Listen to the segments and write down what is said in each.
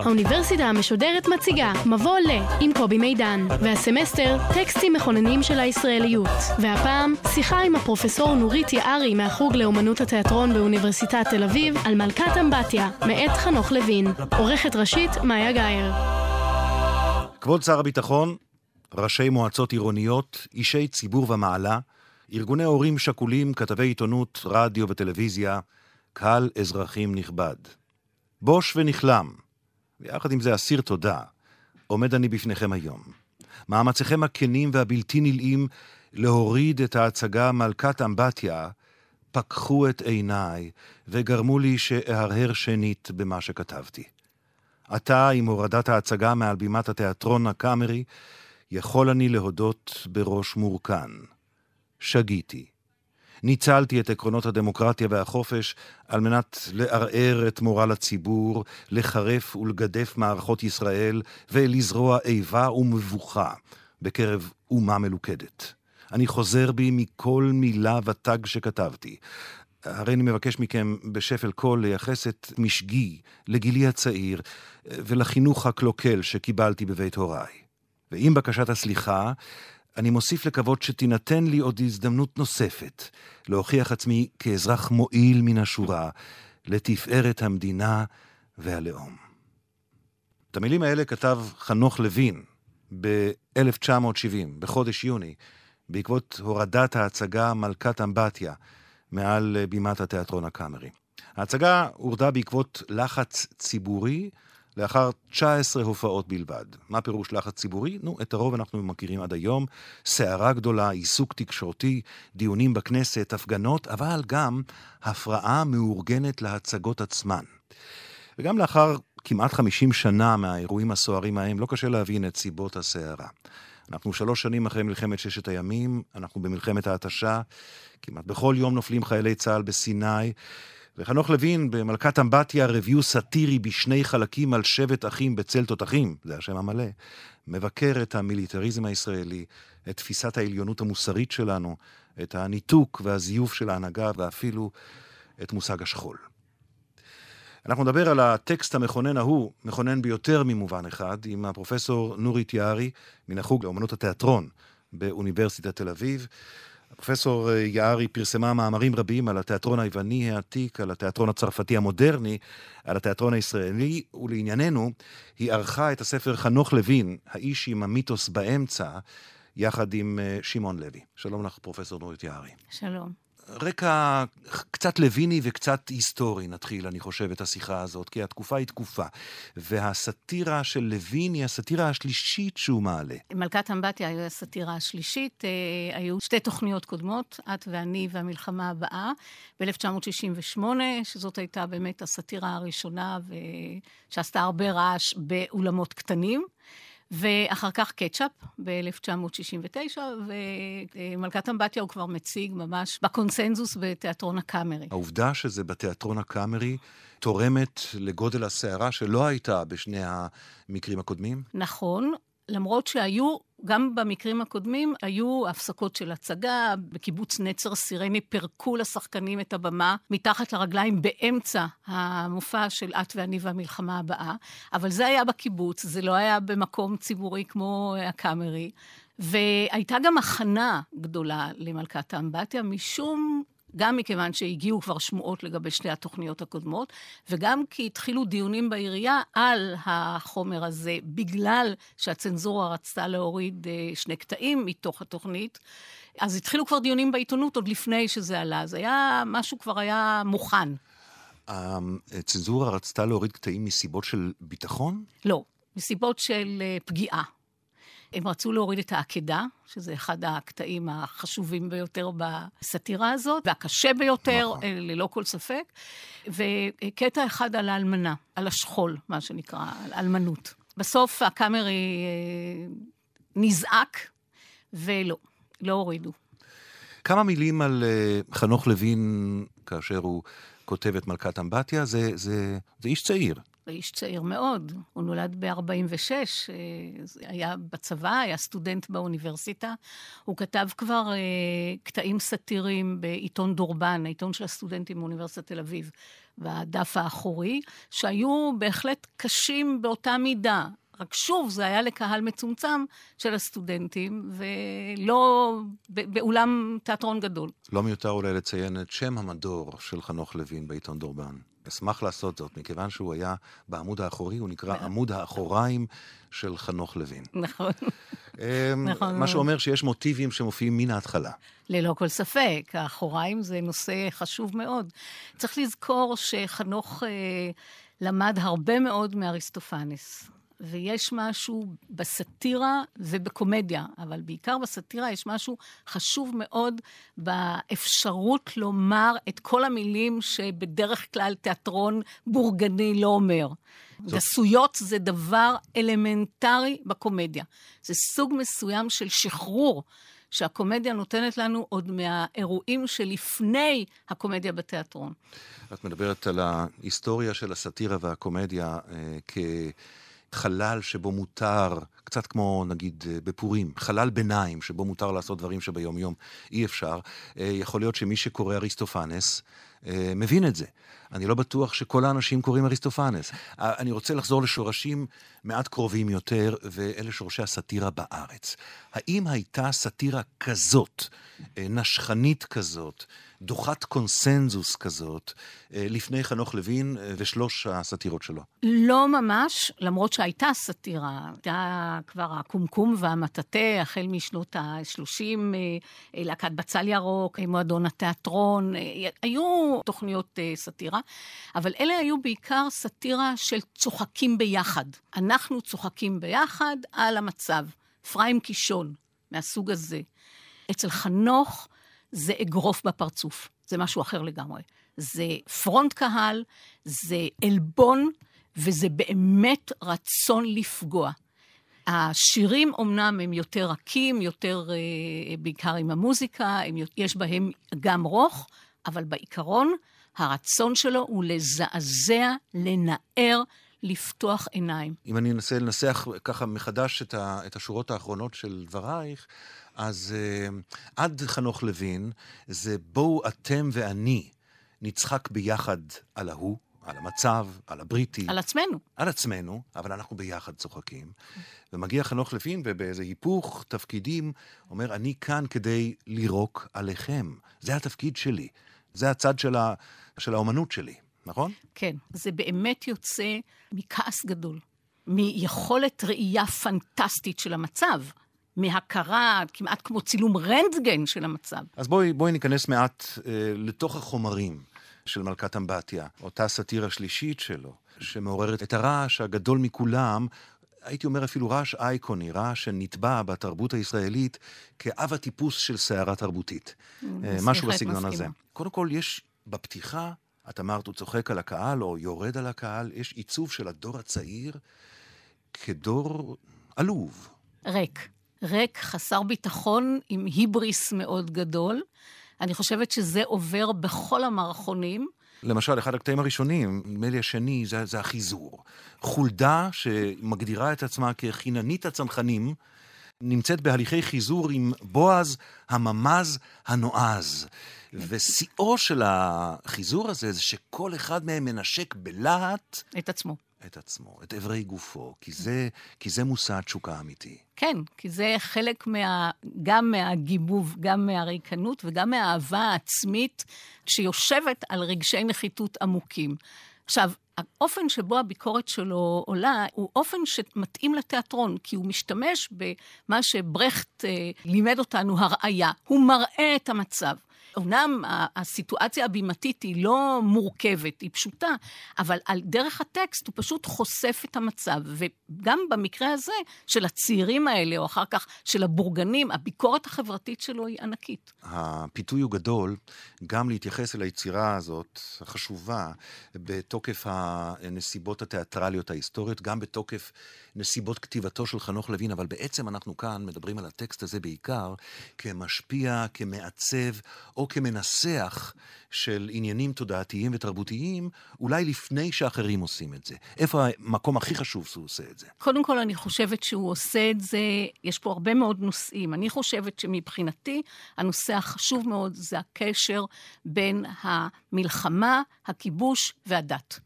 האוניברסיטה המשודרת מציגה מבוא ל עם קובי מידן, והסמסטר טקסטים מכוננים של הישראליות. והפעם שיחה עם הפרופסור נורית יערי מהחוג לאומנות התיאטרון באוניברסיטת תל אביב על מלכת אמבטיה, מאת חנוך לוין. עורכת ראשית מאיה גאייר. כבוד שר הביטחון, ראשי מועצות עירוניות, אישי ציבור ומעלה, ארגוני הורים שכולים, כתבי עיתונות, רדיו וטלוויזיה, קהל אזרחים נכבד. בוש ונכלם, ויחד עם זה אסיר תודה, עומד אני בפניכם היום. מאמציכם הכנים והבלתי נלאים להוריד את ההצגה מלכת אמבטיה, פקחו את עיניי וגרמו לי שאהרהר שנית במה שכתבתי. עתה, עם הורדת ההצגה מעל בימת התיאטרון הקאמרי, יכול אני להודות בראש מורכן. שגיתי. ניצלתי את עקרונות הדמוקרטיה והחופש על מנת לערער את מורל הציבור, לחרף ולגדף מערכות ישראל ולזרוע איבה ומבוכה בקרב אומה מלוכדת. אני חוזר בי מכל מילה ותג שכתבתי. הרי אני מבקש מכם בשפל קול לייחס את משגי לגילי הצעיר ולחינוך הקלוקל שקיבלתי בבית הוריי. ועם בקשת הסליחה, אני מוסיף לקוות שתינתן לי עוד הזדמנות נוספת להוכיח עצמי כאזרח מועיל מן השורה לתפארת המדינה והלאום. את המילים האלה כתב חנוך לוין ב-1970, בחודש יוני, בעקבות הורדת ההצגה מלכת אמבטיה מעל בימת התיאטרון הקאמרי. ההצגה הורדה בעקבות לחץ ציבורי לאחר 19 הופעות בלבד. מה פירוש לחץ ציבורי? נו, את הרוב אנחנו מכירים עד היום. סערה גדולה, עיסוק תקשורתי, דיונים בכנסת, הפגנות, אבל גם הפרעה מאורגנת להצגות עצמן. וגם לאחר כמעט 50 שנה מהאירועים הסוערים ההם, לא קשה להבין את סיבות הסערה. אנחנו שלוש שנים אחרי מלחמת ששת הימים, אנחנו במלחמת ההתשה, כמעט בכל יום נופלים חיילי צה"ל בסיני. וחנוך לוין במלכת אמבטיה, רביו סאטירי בשני חלקים על שבט אחים בצל תותחים, זה השם המלא, מבקר את המיליטריזם הישראלי, את תפיסת העליונות המוסרית שלנו, את הניתוק והזיוף של ההנהגה ואפילו את מושג השכול. אנחנו נדבר על הטקסט המכונן ההוא, מכונן ביותר ממובן אחד, עם הפרופסור נורית יערי מן החוג לאמנות התיאטרון באוניברסיטת תל אביב. פרופסור אה, יערי פרסמה מאמרים רבים על התיאטרון היווני העתיק, על התיאטרון הצרפתי המודרני, על התיאטרון הישראלי, ולענייננו, היא ערכה את הספר חנוך לוין, האיש עם המיתוס באמצע, יחד עם אה, שמעון לוי. שלום לך, פרופסור נורית יערי. שלום. רקע קצת לויני וקצת היסטורי נתחיל, אני חושב, את השיחה הזאת, כי התקופה היא תקופה. והסאטירה של לוין היא הסאטירה השלישית שהוא מעלה. מלכת אמבטיה הייתה הסאטירה השלישית. אה, היו שתי תוכניות קודמות, את ואני והמלחמה הבאה, ב-1968, שזאת הייתה באמת הסאטירה הראשונה שעשתה הרבה רעש באולמות קטנים. ואחר כך קטשאפ ב-1969, ומלכת אמבטיה הוא כבר מציג ממש בקונסנזוס בתיאטרון הקאמרי. העובדה שזה בתיאטרון הקאמרי תורמת לגודל הסערה שלא הייתה בשני המקרים הקודמים? נכון, למרות שהיו, גם במקרים הקודמים, היו הפסקות של הצגה, בקיבוץ נצר סירני פירקו לשחקנים את הבמה מתחת לרגליים באמצע המופע של את ואני והמלחמה הבאה, אבל זה היה בקיבוץ, זה לא היה במקום ציבורי כמו הקאמרי. והייתה גם הכנה גדולה למלכת האמבטיה, משום גם מכיוון שהגיעו כבר שמועות לגבי שתי התוכניות הקודמות, וגם כי התחילו דיונים בעירייה על החומר הזה, בגלל שהצנזורה רצתה להוריד אה, שני קטעים מתוך התוכנית. אז התחילו כבר דיונים בעיתונות עוד לפני שזה עלה, אז היה, משהו כבר היה מוכן. הצנזורה רצתה להוריד קטעים מסיבות של ביטחון? לא, מסיבות של אה, פגיעה. הם רצו להוריד את העקדה, שזה אחד הקטעים החשובים ביותר בסאטירה הזאת, והקשה ביותר, נכון. אה, ללא כל ספק. וקטע אחד על האלמנה, על השכול, מה שנקרא, על אלמנות. בסוף הקאמרי אה, נזעק, ולא, לא הורידו. כמה מילים על uh, חנוך לוין כאשר הוא כותב את מלכת אמבטיה, זה, זה, זה איש צעיר. איש צעיר מאוד. הוא נולד ב-46, היה בצבא, היה סטודנט באוניברסיטה. הוא כתב כבר אה, קטעים סאטיריים בעיתון דורבן, העיתון של הסטודנטים באוניברסיטת תל אביב, בדף האחורי, שהיו בהחלט קשים באותה מידה. רק שוב, זה היה לקהל מצומצם של הסטודנטים, ולא באולם תיאטרון גדול. לא מיותר אולי לציין את שם המדור של חנוך לוין בעיתון דורבן. אשמח לעשות זאת, מכיוון שהוא היה בעמוד האחורי, הוא נקרא עמוד האחוריים של חנוך לוין. נכון. אמ, נכון. מה שאומר שיש מוטיבים שמופיעים מן ההתחלה. ללא כל ספק, האחוריים זה נושא חשוב מאוד. צריך לזכור שחנוך אה, למד הרבה מאוד מאריסטופנס. ויש משהו בסאטירה ובקומדיה, אבל בעיקר בסאטירה יש משהו חשוב מאוד באפשרות לומר את כל המילים שבדרך כלל תיאטרון בורגני לא אומר. גסויות זה דבר אלמנטרי בקומדיה. זה סוג מסוים של שחרור. שהקומדיה נותנת לנו עוד מהאירועים שלפני הקומדיה בתיאטרון. את מדברת על ההיסטוריה של הסאטירה והקומדיה אה, כ... חלל שבו מותר, קצת כמו נגיד אה, בפורים, חלל ביניים שבו מותר לעשות דברים שביום-יום אי אפשר. אה, יכול להיות שמי שקורא אריסטופנס אה, מבין את זה. אני לא בטוח שכל האנשים קוראים אריסטופנס. אני רוצה לחזור לשורשים מעט קרובים יותר, ואלה שורשי הסאטירה בארץ. האם הייתה סאטירה כזאת, נשכנית כזאת, דוחת קונסנזוס כזאת אה, לפני חנוך לוין אה, ושלוש הסאטירות שלו? לא ממש, למרות שהייתה סאטירה. הייתה כבר הקומקום והמטאטה, החל משנות ה-30, אה, להקת בצל ירוק, מועדון התיאטרון, היו תוכניות סאטירה, אבל אלה היו בעיקר סאטירה של צוחקים ביחד. אנחנו צוחקים ביחד על המצב. פריים קישון, מהסוג הזה. אצל חנוך, זה אגרוף בפרצוף, זה משהו אחר לגמרי. זה פרונט קהל, זה עלבון, וזה באמת רצון לפגוע. השירים אומנם הם יותר רכים, יותר, אה, בעיקר עם המוזיקה, הם, יש בהם גם רוך, אבל בעיקרון הרצון שלו הוא לזעזע, לנער, לפתוח עיניים. אם אני אנסה לנסח ככה מחדש את, ה, את השורות האחרונות של דברייך, אז uh, עד חנוך לוין זה בואו אתם ואני נצחק ביחד על ההוא, על המצב, על הבריטי. על עצמנו. על עצמנו, אבל אנחנו ביחד צוחקים. ומגיע חנוך לוין, ובאיזה היפוך תפקידים, אומר, אני כאן כדי לירוק עליכם. זה התפקיד שלי. זה הצד של, ה, של האומנות שלי, נכון? כן. זה באמת יוצא מכעס גדול, מיכולת ראייה פנטסטית של המצב. מהכרה, כמעט כמו צילום רנטגן של המצב. אז בואי, בואי ניכנס מעט אה, לתוך החומרים של מלכת אמבטיה, אותה סאטירה שלישית שלו, שמעוררת את הרעש הגדול מכולם, הייתי אומר אפילו רעש אייקוני, רעש שנתבע בתרבות הישראלית כאב הטיפוס של סערה תרבותית. אה, משהו בסגנון הזה. קודם כל, יש בפתיחה, את אמרת, הוא צוחק על הקהל או יורד על הקהל, יש עיצוב של הדור הצעיר כדור עלוב. ריק. ריק, חסר ביטחון, עם היבריס מאוד גדול. אני חושבת שזה עובר בכל המערכונים. למשל, אחד הקטעים הראשונים, נדמה לי השני, זה, זה החיזור. חולדה שמגדירה את עצמה כחיננית הצנחנים, נמצאת בהליכי חיזור עם בועז הממז הנועז. ושיאו של החיזור הזה זה שכל אחד מהם מנשק בלהט... את עצמו. את עצמו, את אברי גופו, כי זה, כי זה מושא התשוקה האמיתי. כן, כי זה חלק מה, גם מהגיבוב, גם מהריקנות וגם מהאהבה העצמית שיושבת על רגשי נחיתות עמוקים. עכשיו, האופן שבו הביקורת שלו עולה הוא אופן שמתאים לתיאטרון, כי הוא משתמש במה שברכט אה, לימד אותנו, הראייה. הוא מראה את המצב. אמנם הסיטואציה הבימתית היא לא מורכבת, היא פשוטה, אבל על דרך הטקסט הוא פשוט חושף את המצב. וגם במקרה הזה, של הצעירים האלה, או אחר כך של הבורגנים, הביקורת החברתית שלו היא ענקית. הפיתוי הוא גדול, גם להתייחס אל היצירה הזאת, החשובה, בתוקף הנסיבות התיאטרליות ההיסטוריות, גם בתוקף נסיבות כתיבתו של חנוך לוין, אבל בעצם אנחנו כאן מדברים על הטקסט הזה בעיקר כמשפיע, כמעצב, או כמנסח של עניינים תודעתיים ותרבותיים, אולי לפני שאחרים עושים את זה. איפה המקום הכי חשוב שהוא עושה את זה? קודם כל, אני חושבת שהוא עושה את זה, יש פה הרבה מאוד נושאים. אני חושבת שמבחינתי, הנושא החשוב מאוד זה הקשר בין המלחמה, הכיבוש והדת.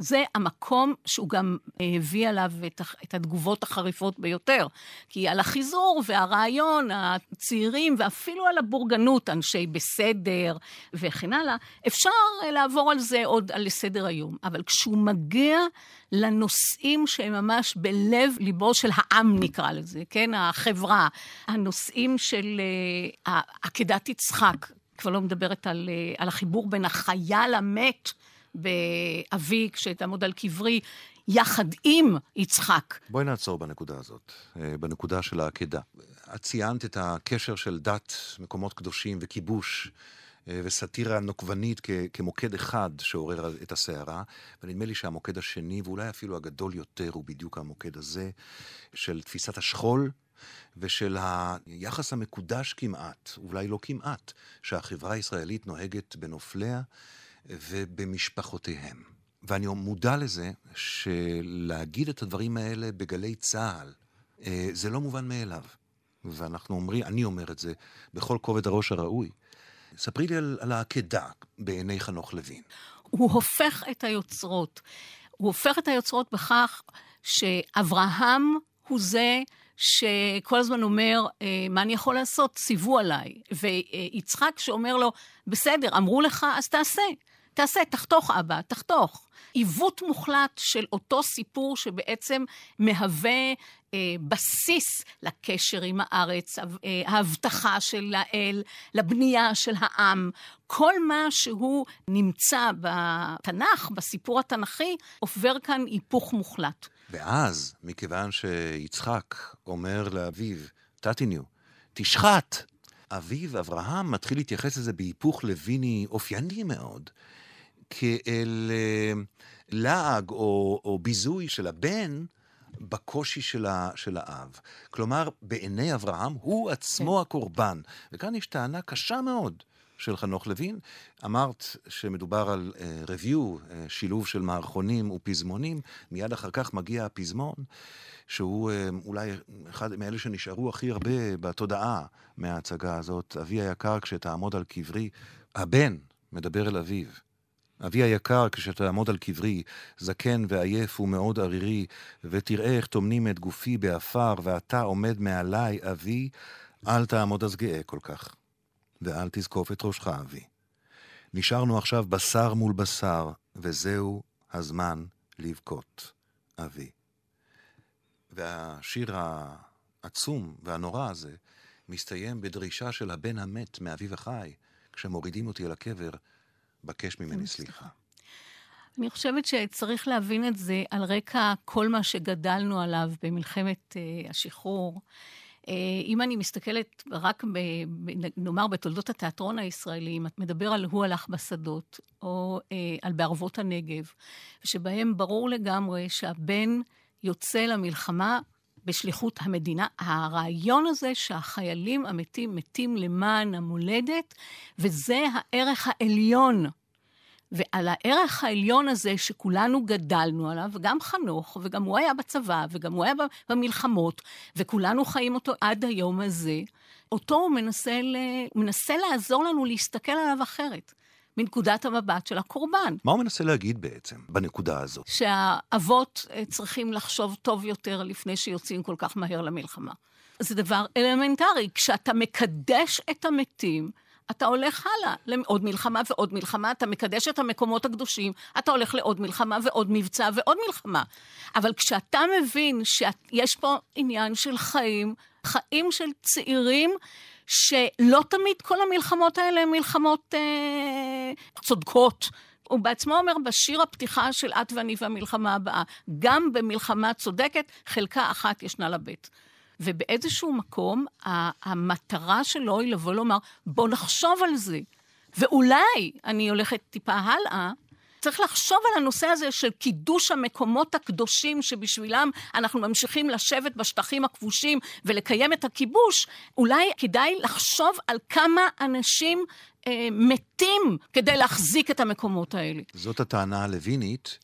זה המקום שהוא גם הביא עליו את, את התגובות החריפות ביותר. כי על החיזור והרעיון, הצעירים, ואפילו על הבורגנות, אנשי בסדר וכן הלאה, אפשר לעבור על זה עוד על סדר היום. אבל כשהוא מגיע לנושאים שהם ממש בלב ליבו של העם, נקרא לזה, כן? החברה, הנושאים של uh, עקדת יצחק, כבר לא מדברת על, על החיבור בין החייל המת, באבי, כשתעמוד על קברי, יחד עם יצחק. בואי נעצור בנקודה הזאת, אה, בנקודה של העקדה. את ציינת את הקשר של דת, מקומות קדושים וכיבוש. אה, וסאטירה נוקבנית כ- כמוקד אחד שעורר את הסערה, ונדמה לי שהמוקד השני, ואולי אפילו הגדול יותר, הוא בדיוק המוקד הזה, של תפיסת השכול ושל היחס המקודש כמעט, אולי לא כמעט, שהחברה הישראלית נוהגת בנופליה ובמשפחותיהם. ואני מודע לזה שלהגיד את הדברים האלה בגלי צה"ל, אה, זה לא מובן מאליו. ואנחנו אומרים, אני אומר את זה בכל כובד הראש הראוי. ספרי לי על, על העקדה בעיני חנוך לוין. הוא הופך את היוצרות. הוא הופך את היוצרות בכך שאברהם הוא זה שכל הזמן אומר, אה, מה אני יכול לעשות? ציוו עליי. ויצחק שאומר לו, בסדר, אמרו לך, אז תעשה. תעשה, תחתוך אבא, תחתוך. עיוות מוחלט של אותו סיפור שבעצם מהווה אה, בסיס לקשר עם הארץ, אה, ההבטחה של האל, לבנייה של העם. כל מה שהוא נמצא בתנ"ך, בסיפור התנ"כי, עובר כאן היפוך מוחלט. ואז, מכיוון שיצחק אומר לאביו, תתיניו, תשחט. אביו, אברהם, מתחיל להתייחס לזה בהיפוך לויני אופייני מאוד. כאל אה, לעג או, או ביזוי של הבן בקושי של, ה, של האב. כלומר, בעיני אברהם הוא עצמו כן. הקורבן. וכאן יש טענה קשה מאוד של חנוך לוין. אמרת שמדובר על uh, review, uh, שילוב של מערכונים ופזמונים, מיד אחר כך מגיע הפזמון, שהוא אה, אולי אחד מאלה שנשארו הכי הרבה בתודעה מההצגה הזאת. אבי היקר, כשתעמוד על קברי, הבן מדבר אל אביו. אבי היקר, כשתעמוד על קברי, זקן ועייף ומאוד ערירי, ותראה איך טומנים את גופי באפר, ואתה עומד מעליי, אבי, אל תעמוד אז גאה כל כך, ואל תזקוף את ראשך, אבי. נשארנו עכשיו בשר מול בשר, וזהו הזמן לבכות, אבי. והשיר העצום והנורא הזה מסתיים בדרישה של הבן המת מאביו החי, כשמורידים אותי אל הקבר, בקש ממני סליחה. אני חושבת שצריך להבין את זה על רקע כל מה שגדלנו עליו במלחמת uh, השחרור. Uh, אם אני מסתכלת רק, ב, ב, נאמר, בתולדות התיאטרון הישראלי, אם את מדבר על הוא הלך בשדות, או uh, על בערבות הנגב, שבהם ברור לגמרי שהבן יוצא למלחמה בשליחות המדינה. הרעיון הזה שהחיילים המתים מתים למען המולדת, וזה הערך העליון. ועל הערך העליון הזה שכולנו גדלנו עליו, גם חנוך, וגם הוא היה בצבא, וגם הוא היה במלחמות, וכולנו חיים אותו עד היום הזה, אותו הוא מנסה, ל... מנסה לעזור לנו להסתכל עליו אחרת. מנקודת המבט של הקורבן. מה הוא מנסה להגיד בעצם בנקודה הזאת? שהאבות אה, צריכים לחשוב טוב יותר לפני שיוצאים כל כך מהר למלחמה. זה דבר אלמנטרי. כשאתה מקדש את המתים, אתה הולך הלאה לעוד מלחמה ועוד מלחמה, אתה מקדש את המקומות הקדושים, אתה הולך לעוד מלחמה ועוד מבצע ועוד מלחמה. אבל כשאתה מבין שיש פה עניין של חיים, חיים של צעירים שלא תמיד כל המלחמות האלה הן מלחמות אה, צודקות. הוא בעצמו אומר בשיר הפתיחה של את ואני והמלחמה הבאה, גם במלחמה צודקת, חלקה אחת ישנה לבית. ובאיזשהו מקום, המטרה שלו היא לבוא לומר, בוא נחשוב על זה. ואולי, אני הולכת טיפה הלאה, צריך לחשוב על הנושא הזה של קידוש המקומות הקדושים שבשבילם אנחנו ממשיכים לשבת בשטחים הכבושים ולקיים את הכיבוש, אולי כדאי לחשוב על כמה אנשים אה, מתים כדי להחזיק את המקומות האלה. זאת הטענה הלווינית.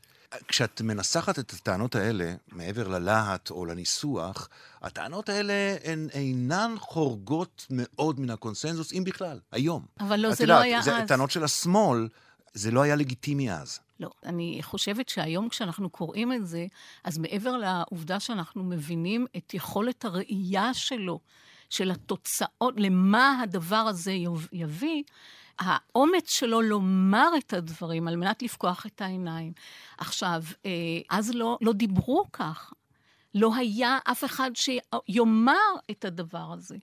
כשאת מנסחת את הטענות האלה, מעבר ללהט או לניסוח, הטענות האלה הן אינן חורגות מאוד מן הקונסנזוס, אם בכלל, היום. אבל לא, זה יודעת, לא היה זה אז. טענות של השמאל, זה לא היה לגיטימי אז. לא, אני חושבת שהיום כשאנחנו קוראים את זה, אז מעבר לעובדה שאנחנו מבינים את יכולת הראייה שלו, של התוצאות, למה הדבר הזה יביא, האומץ שלו לומר את הדברים על מנת לפקוח את העיניים. עכשיו, אה, אז לא, לא דיברו כך. לא היה אף אחד שיאמר את הדבר הזה.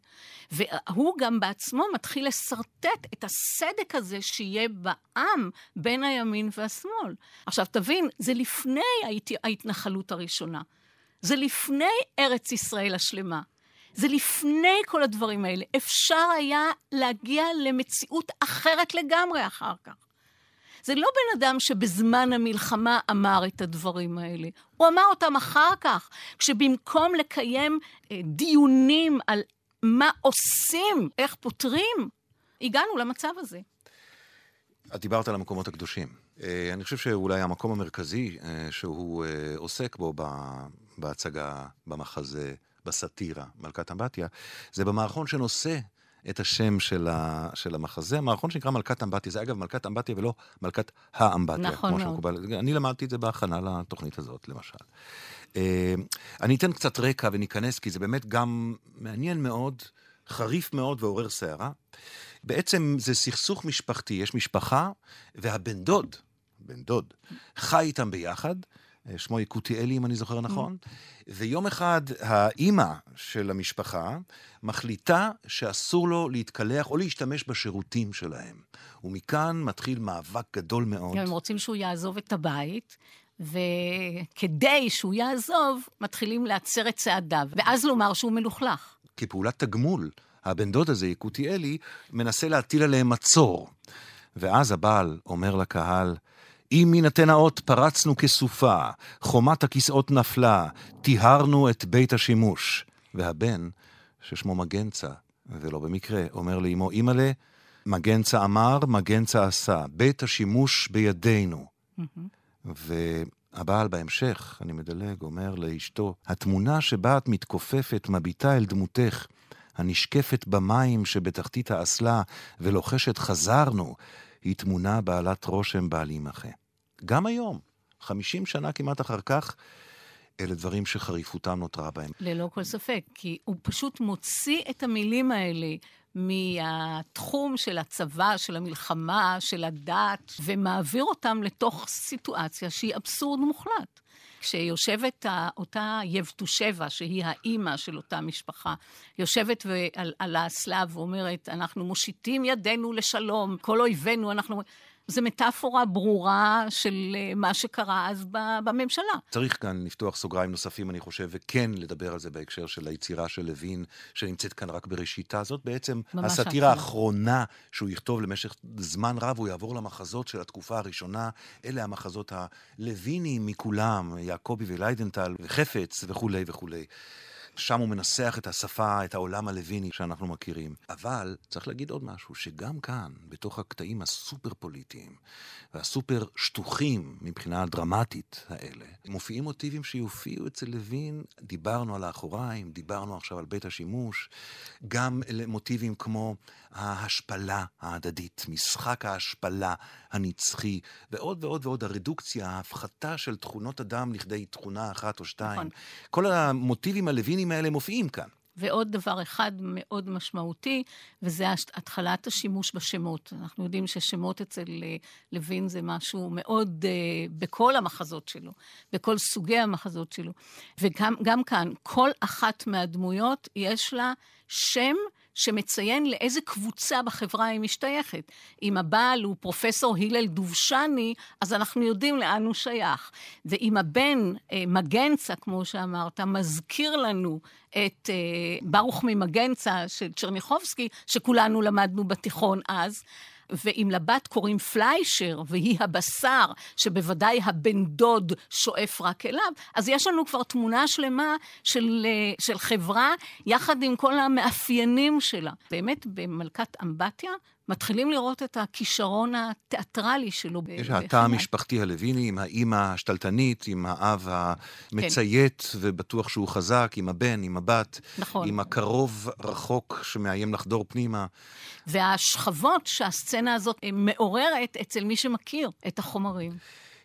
והוא גם בעצמו מתחיל לשרטט את הסדק הזה שיהיה בעם בין הימין והשמאל. עכשיו, תבין, זה לפני ההת... ההתנחלות הראשונה. זה לפני ארץ ישראל השלמה. זה לפני כל הדברים האלה. אפשר היה להגיע למציאות אחרת לגמרי אחר כך. זה לא בן אדם שבזמן המלחמה אמר את הדברים האלה. הוא אמר אותם אחר כך, כשבמקום לקיים אה, דיונים על מה עושים, איך פותרים, הגענו למצב הזה. את דיברת על המקומות הקדושים. אה, אני חושב שאולי המקום המרכזי אה, שהוא אה, עוסק בו בהצגה, במחזה, בסאטירה, מלכת אמבטיה, זה במערכון שנושא את השם של, ה, של המחזה, המערכון שנקרא מלכת אמבטיה. זה אגב מלכת אמבטיה ולא מלכת האמבטיה, נכון כמו מאוד. שמקובל. אני למדתי את זה בהכנה לתוכנית הזאת, למשל. אה, אני אתן קצת רקע וניכנס, כי זה באמת גם מעניין מאוד, חריף מאוד ועורר סערה. בעצם זה סכסוך משפחתי, יש משפחה, והבן דוד, בן דוד, חי איתם ביחד, שמו יקותיאלי, אם אני זוכר נכון, ויום אחד האימא של המשפחה מחליטה שאסור לו להתקלח או להשתמש בשירותים שלהם. ומכאן מתחיל מאבק גדול מאוד. הם רוצים שהוא יעזוב את הבית, וכדי שהוא יעזוב, מתחילים להצר את צעדיו, ואז לומר שהוא מלוכלך. כפעולת תגמול, הבן דוד הזה, יקותיאלי, מנסה להטיל עליהם מצור. ואז הבעל אומר לקהל, אם יינתן האות פרצנו כסופה, חומת הכיסאות נפלה, טיהרנו את בית השימוש. והבן, ששמו מגנצה, ולא במקרה, אומר לאמו, אימא'לה, מגנצה אמר, מגנצה עשה, בית השימוש בידינו. והבעל בהמשך, אני מדלג, אומר לאשתו, התמונה שבה את מתכופפת מביטה אל דמותך, הנשקפת במים שבתחתית האסלה ולוחשת חזרנו, היא תמונה בעלת רושם בל יימחה. גם היום, 50 שנה כמעט אחר כך, אלה דברים שחריפותם נותרה בהם. ללא כל ספק, כי הוא פשוט מוציא את המילים האלה מהתחום של הצבא, של המלחמה, של הדת, ומעביר אותם לתוך סיטואציה שהיא אבסורד מוחלט. כשיושבת אותה יבטושבה, שהיא האימא של אותה משפחה, יושבת על, על האסלה ואומרת, אנחנו מושיטים ידינו לשלום, כל אויבינו, אנחנו... זו מטאפורה ברורה של אה, מה שקרה אז בממשלה. צריך כאן לפתוח סוגריים נוספים, אני חושב, וכן לדבר על זה בהקשר של היצירה של לוין, שנמצאת כאן רק בראשיתה. זאת בעצם הסאטירה ההתחלה. האחרונה שהוא יכתוב למשך זמן רב, הוא יעבור למחזות של התקופה הראשונה. אלה המחזות הלוויניים מכולם, יעקבי וליידנטל, וחפץ וכולי וכולי. שם הוא מנסח את השפה, את העולם הלוויני שאנחנו מכירים. אבל צריך להגיד עוד משהו, שגם כאן, בתוך הקטעים הסופר פוליטיים והסופר שטוחים מבחינה דרמטית האלה, מופיעים מוטיבים שיופיעו אצל לוין, דיברנו על האחוריים, דיברנו עכשיו על בית השימוש, גם מוטיבים כמו ההשפלה ההדדית, משחק ההשפלה הנצחי, ועוד ועוד ועוד, הרדוקציה, ההפחתה של תכונות אדם לכדי תכונה אחת או שתיים. נכון. כל המוטיבים הלוויניים האלה מופיעים כאן. ועוד דבר אחד מאוד משמעותי, וזה התחלת השימוש בשמות. אנחנו יודעים ששמות אצל אה, לוין זה משהו מאוד, אה, בכל המחזות שלו, בכל סוגי המחזות שלו. וגם גם כאן, כל אחת מהדמויות יש לה שם שמציין לאיזה קבוצה בחברה היא משתייכת. אם הבעל הוא פרופסור הלל דובשני, אז אנחנו יודעים לאן הוא שייך. ואם הבן, אה, מגנצה, כמו שאמרת, מזכיר לנו את אה, ברוך ממגנצה של צ'רניחובסקי, שכולנו למדנו בתיכון אז, ואם לבת קוראים פליישר, והיא הבשר, שבוודאי הבן דוד שואף רק אליו, אז יש לנו כבר תמונה שלמה של, אה, של חברה, יחד עם כל המאפיינים שלה. באמת, במלכת אמבטיה, מתחילים לראות את הכישרון התיאטרלי שלו. יש התא המשפחתי הלוויני עם האימא השתלטנית, עם האב המציית, כן. ובטוח שהוא חזק, עם הבן, עם הבת, נכון. עם הקרוב רחוק שמאיים לחדור פנימה. והשכבות שהסצנה הזאת מעוררת אצל מי שמכיר את החומרים.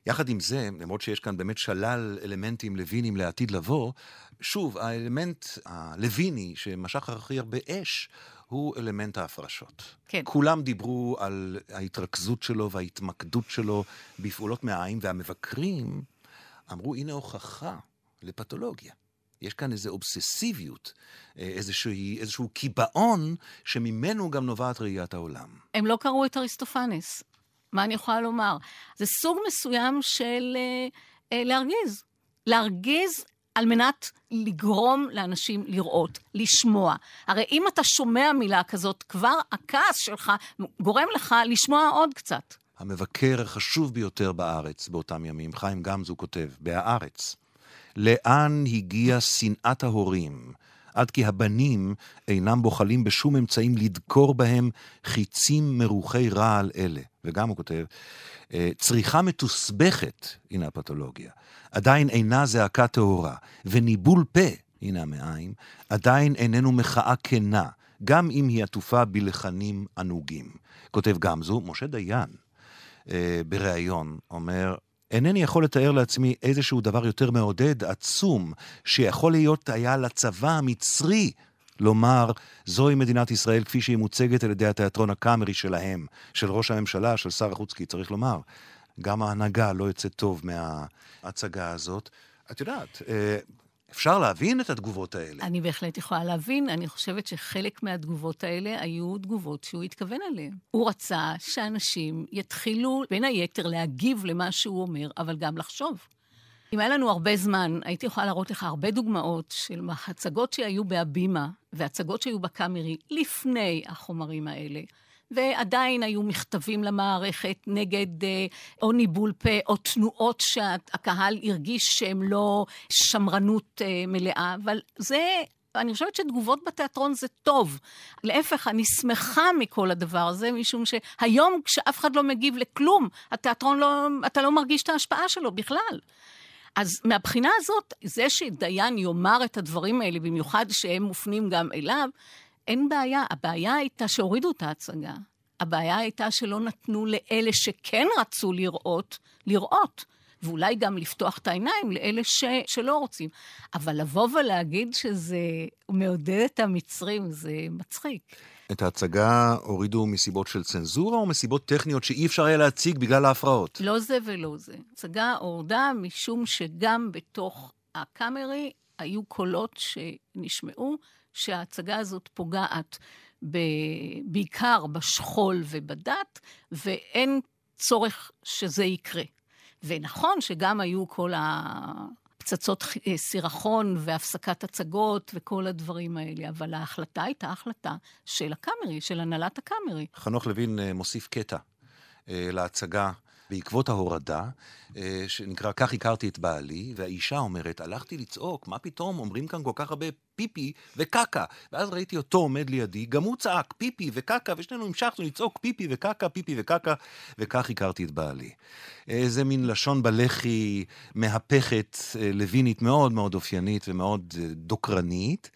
יחד עם זה, למרות שיש כאן באמת שלל אלמנטים לויניים לעתיד לבוא, שוב, האלמנט הלוויני שמשך הכי הרבה אש, הוא אלמנט ההפרשות. כן. כולם דיברו על ההתרכזות שלו וההתמקדות שלו בפעולות מהעין, והמבקרים אמרו, הנה הוכחה לפתולוגיה. יש כאן איזו אובססיביות, אה, איזשהו, איזשהו קיבעון שממנו גם נובעת ראיית העולם. הם לא קראו את אריסטופנס. מה אני יכולה לומר? זה סוג מסוים של אה, אה, להרגיז. להרגיז על מנת לגרום לאנשים לראות, לשמוע. הרי אם אתה שומע מילה כזאת, כבר הכעס שלך גורם לך לשמוע עוד קצת. המבקר החשוב ביותר בארץ באותם ימים, חיים גמזו כותב, ב"הארץ", לאן הגיעה שנאת ההורים, עד כי הבנים אינם בוחלים בשום אמצעים לדקור בהם חיצים מרוחי רעל אלה. וגם הוא כותב, אה, צריכה מתוסבכת, הנה הפתולוגיה, עדיין אינה זעקה טהורה, וניבול פה, הנה המעיים, עדיין איננו מחאה כנה, גם אם היא עטופה בלחנים ענוגים. כותב גמזו, משה דיין, אה, בריאיון, אומר, אינני יכול לתאר לעצמי איזשהו דבר יותר מעודד, עצום, שיכול להיות היה לצבא המצרי לומר, זוהי מדינת ישראל כפי שהיא מוצגת על ידי התיאטרון הקאמרי שלהם, של ראש הממשלה, של שר החוץ, כי צריך לומר, גם ההנהגה לא יוצאת טוב מההצגה הזאת. את יודעת, אה, אפשר להבין את התגובות האלה. אני בהחלט יכולה להבין. אני חושבת שחלק מהתגובות האלה היו תגובות שהוא התכוון אליהן. הוא רצה שאנשים יתחילו, בין היתר, להגיב למה שהוא אומר, אבל גם לחשוב. אם היה לנו הרבה זמן, הייתי יכולה להראות לך הרבה דוגמאות של הצגות שהיו בהבימה והצגות שהיו בקאמרי לפני החומרים האלה. ועדיין היו מכתבים למערכת נגד אה, או ניבול פה או תנועות שהקהל הרגיש שהן לא שמרנות אה, מלאה, אבל זה אני חושבת שתגובות בתיאטרון זה טוב. להפך, אני שמחה מכל הדבר הזה, משום שהיום כשאף אחד לא מגיב לכלום, התיאטרון לא, אתה לא מרגיש את ההשפעה שלו בכלל. אז מהבחינה הזאת, זה שדיין יאמר את הדברים האלה, במיוחד שהם מופנים גם אליו, אין בעיה. הבעיה הייתה שהורידו את ההצגה. הבעיה הייתה שלא נתנו לאלה שכן רצו לראות, לראות. ואולי גם לפתוח את העיניים לאלה ש, שלא רוצים. אבל לבוא ולהגיד שזה מעודד את המצרים, זה מצחיק. את ההצגה הורידו מסיבות של צנזורה או מסיבות טכניות שאי אפשר היה להציג בגלל ההפרעות? לא זה ולא זה. הצגה הורדה משום שגם בתוך הקאמרי היו קולות שנשמעו שההצגה הזאת פוגעת ב... בעיקר בשכול ובדת, ואין צורך שזה יקרה. ונכון שגם היו כל הפצצות אה, סירחון והפסקת הצגות וכל הדברים האלה, אבל ההחלטה הייתה החלטה של הקאמרי, של הנהלת הקאמרי. חנוך לוין אה, מוסיף קטע אה, להצגה בעקבות ההורדה, אה, שנקרא "כך הכרתי את בעלי", והאישה אומרת, הלכתי לצעוק, מה פתאום אומרים כאן כל כך הרבה פיפי וקקה? ואז ראיתי אותו עומד לידי, גם הוא צעק פיפי וקקה, ושנינו המשכנו לצעוק פיפי וקקה, פיפי וקקה, וכך הכרתי את בעלי. איזה מין לשון בלחי מהפכת אה, לוינית מאוד מאוד אופיינית ומאוד אה, דוקרנית.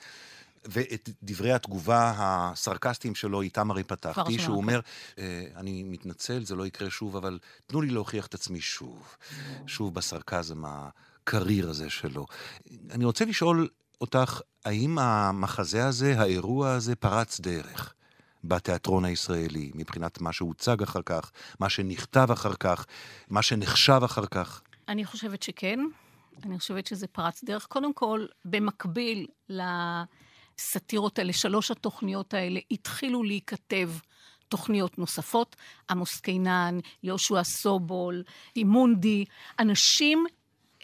ואת דברי התגובה הסרקסטיים שלו איתם הרי פתחתי, שהוא אומר, אה, אני מתנצל, זה לא יקרה שוב, אבל תנו לי להוכיח את עצמי שוב. שוב בסרקזם הקריר הזה שלו. אני רוצה לשאול אותך, האם המחזה הזה, האירוע הזה, פרץ דרך? בתיאטרון הישראלי, מבחינת מה שהוצג אחר כך, מה שנכתב אחר כך, מה שנחשב אחר כך? אני חושבת שכן. אני חושבת שזה פרץ דרך. קודם כל, במקביל ל... הסאטירות האלה, שלוש התוכניות האלה, התחילו להיכתב תוכניות נוספות, עמוס קינן, יהושע סובול, אימונדי, אנשים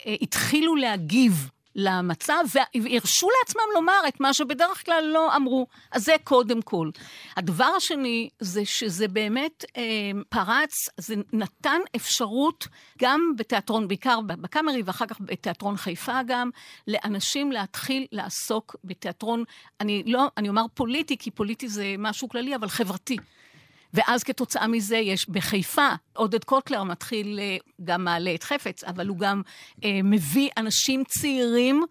אה, התחילו להגיב למצב, והרשו לעצמם לומר את מה שבדרך כלל לא אמרו. אז זה קודם כל. הדבר השני זה שזה באמת אה, פרץ, זה נתן אפשרות גם בתיאטרון, בעיקר בקאמרי ואחר כך בתיאטרון חיפה גם, לאנשים להתחיל לעסוק בתיאטרון, אני לא, אני אומר פוליטי, כי פוליטי זה משהו כללי, אבל חברתי. ואז כתוצאה מזה יש בחיפה, עודד קוטלר מתחיל, אה, גם מעלה את חפץ, אבל הוא גם אה, מביא אנשים צעירים.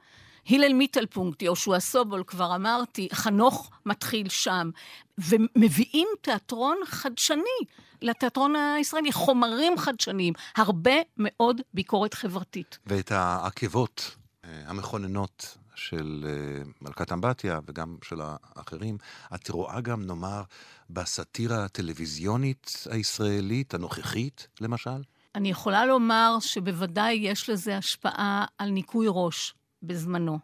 הלל מיטלפונקט, יהושע סובול, כבר אמרתי, חנוך מתחיל שם, ומביאים תיאטרון חדשני לתיאטרון הישראלי, חומרים חדשניים, הרבה מאוד ביקורת חברתית. ואת העקבות אה, המכוננות של אה, מלכת אמבטיה וגם של האחרים, את רואה גם, נאמר, בסאטירה הטלוויזיונית הישראלית, הנוכחית, למשל? אני יכולה לומר שבוודאי יש לזה השפעה על ניקוי ראש בזמנו.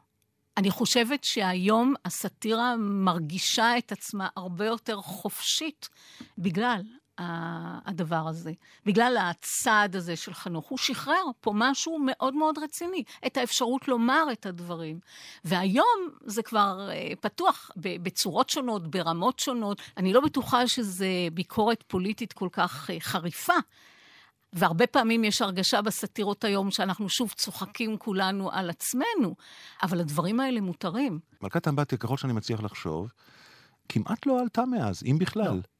אני חושבת שהיום הסאטירה מרגישה את עצמה הרבה יותר חופשית בגלל הדבר הזה, בגלל הצעד הזה של חנוך. הוא שחרר פה משהו מאוד מאוד רציני, את האפשרות לומר את הדברים. והיום זה כבר אה, פתוח בצורות שונות, ברמות שונות. אני לא בטוחה שזו ביקורת פוליטית כל כך אה, חריפה. והרבה פעמים יש הרגשה בסאטירות היום שאנחנו שוב צוחקים כולנו על עצמנו, אבל הדברים האלה מותרים. מלכת אמבטיה, ככל שאני מצליח לחשוב, כמעט לא עלתה מאז, אם בכלל. לא.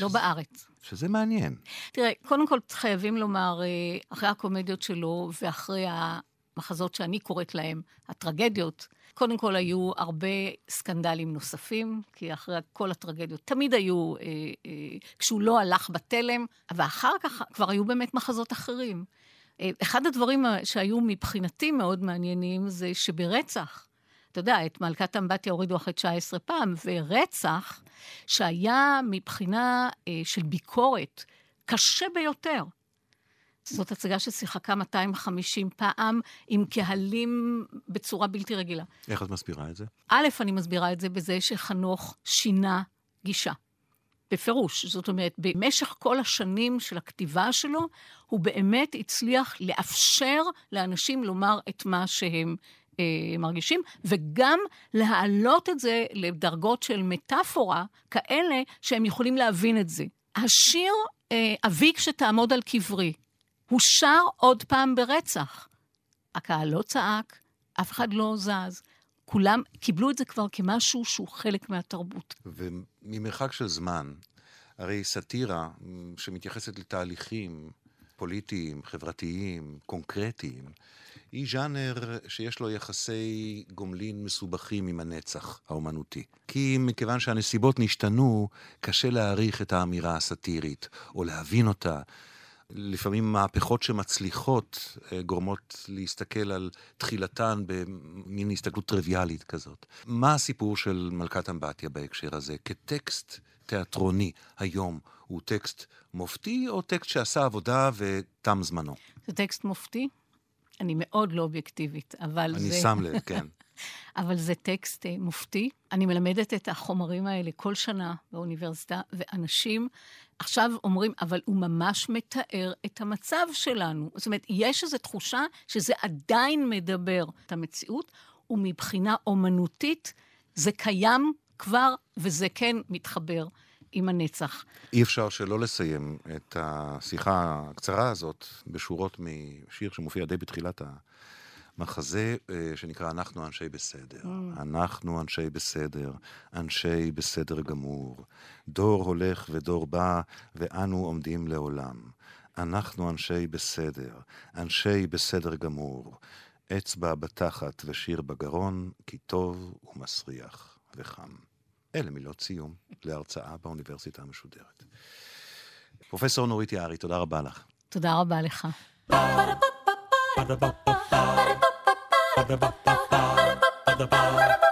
לא בארץ. שזה מעניין. תראה, קודם כל חייבים לומר, אה, אחרי הקומדיות שלו ואחרי המחזות שאני קוראת להם, הטרגדיות, קודם כל היו הרבה סקנדלים נוספים, כי אחרי כל הטרגדיות תמיד היו, אה, אה, כשהוא לא הלך בתלם, ואחר כך כבר היו באמת מחזות אחרים. אה, אחד הדברים שהיו מבחינתי מאוד מעניינים זה שברצח, אתה יודע, את מלכת אמבטיה הורידו אחרי 19 פעם, ורצח, שהיה מבחינה אה, של ביקורת קשה ביותר. זאת הצגה ששיחקה 250 פעם עם קהלים בצורה בלתי רגילה. איך את מסבירה את זה? א', אני מסבירה את זה בזה שחנוך שינה גישה. בפירוש. זאת אומרת, במשך כל השנים של הכתיבה שלו, הוא באמת הצליח לאפשר לאנשים לומר את מה שהם מרגישים, וגם להעלות את זה לדרגות של מטאפורה כאלה שהם יכולים להבין את זה. השיר אה, "אבי כשתעמוד על קברי" הוא שר עוד פעם ברצח. הקהל לא צעק, אף אחד לא זז. כולם קיבלו את זה כבר כמשהו שהוא חלק מהתרבות. וממרחק של זמן, הרי סאטירה שמתייחסת לתהליכים פוליטיים, חברתיים, קונקרטיים, היא ז'אנר שיש לו יחסי גומלין מסובכים עם הנצח האומנותי. כי מכיוון שהנסיבות נשתנו, קשה להעריך את האמירה הסאטירית, או להבין אותה. לפעמים מהפכות שמצליחות אה, גורמות להסתכל על תחילתן במין הסתכלות טריוויאלית כזאת. מה הסיפור של מלכת אמבטיה בהקשר הזה? כטקסט תיאטרוני היום, הוא טקסט מופתי או טקסט שעשה עבודה ותם זמנו? זה טקסט מופתי. אני מאוד לא אובייקטיבית, אבל אני זה... אני שם לב, כן. אבל זה טקסט uh, מופתי. אני מלמדת את החומרים האלה כל שנה באוניברסיטה, ואנשים עכשיו אומרים, אבל הוא ממש מתאר את המצב שלנו. זאת אומרת, יש איזו תחושה שזה עדיין מדבר את המציאות, ומבחינה אומנותית זה קיים כבר, וזה כן מתחבר. עם הנצח. אי אפשר שלא לסיים את השיחה הקצרה הזאת בשורות משיר שמופיע די בתחילת המחזה, אה, שנקרא אנחנו אנשי בסדר. Mm. אנחנו אנשי בסדר, אנשי בסדר גמור. דור הולך ודור בא, ואנו עומדים לעולם. אנחנו אנשי בסדר, אנשי בסדר גמור. אצבע בתחת ושיר בגרון, כי טוב ומסריח וחם. אלה מילות סיום להרצאה באוניברסיטה המשודרת. פרופסור נורית יערי, תודה רבה לך. תודה רבה לך. Ba-da-ba-ba-ba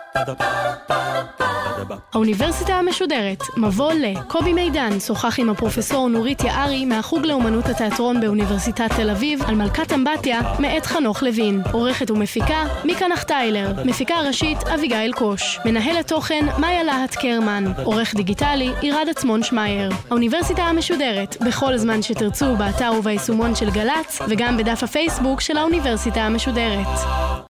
האוניברסיטה המשודרת, מבוא ל. קובי מידן שוחח עם הפרופסור נורית יערי מהחוג לאומנות התיאטרון באוניברסיטת תל אביב על מלכת אמבטיה מאת חנוך לוין. עורכת ומפיקה מיקה נחטיילר. מפיקה ראשית אביגיל קוש. מנהלת תוכן מאיה להט קרמן. עורך דיגיטלי עירד עצמון שמייר. האוניברסיטה המשודרת, בכל זמן שתרצו באתר וביישומון של גל"צ וגם בדף הפייסבוק של האוניברסיטה המשודרת.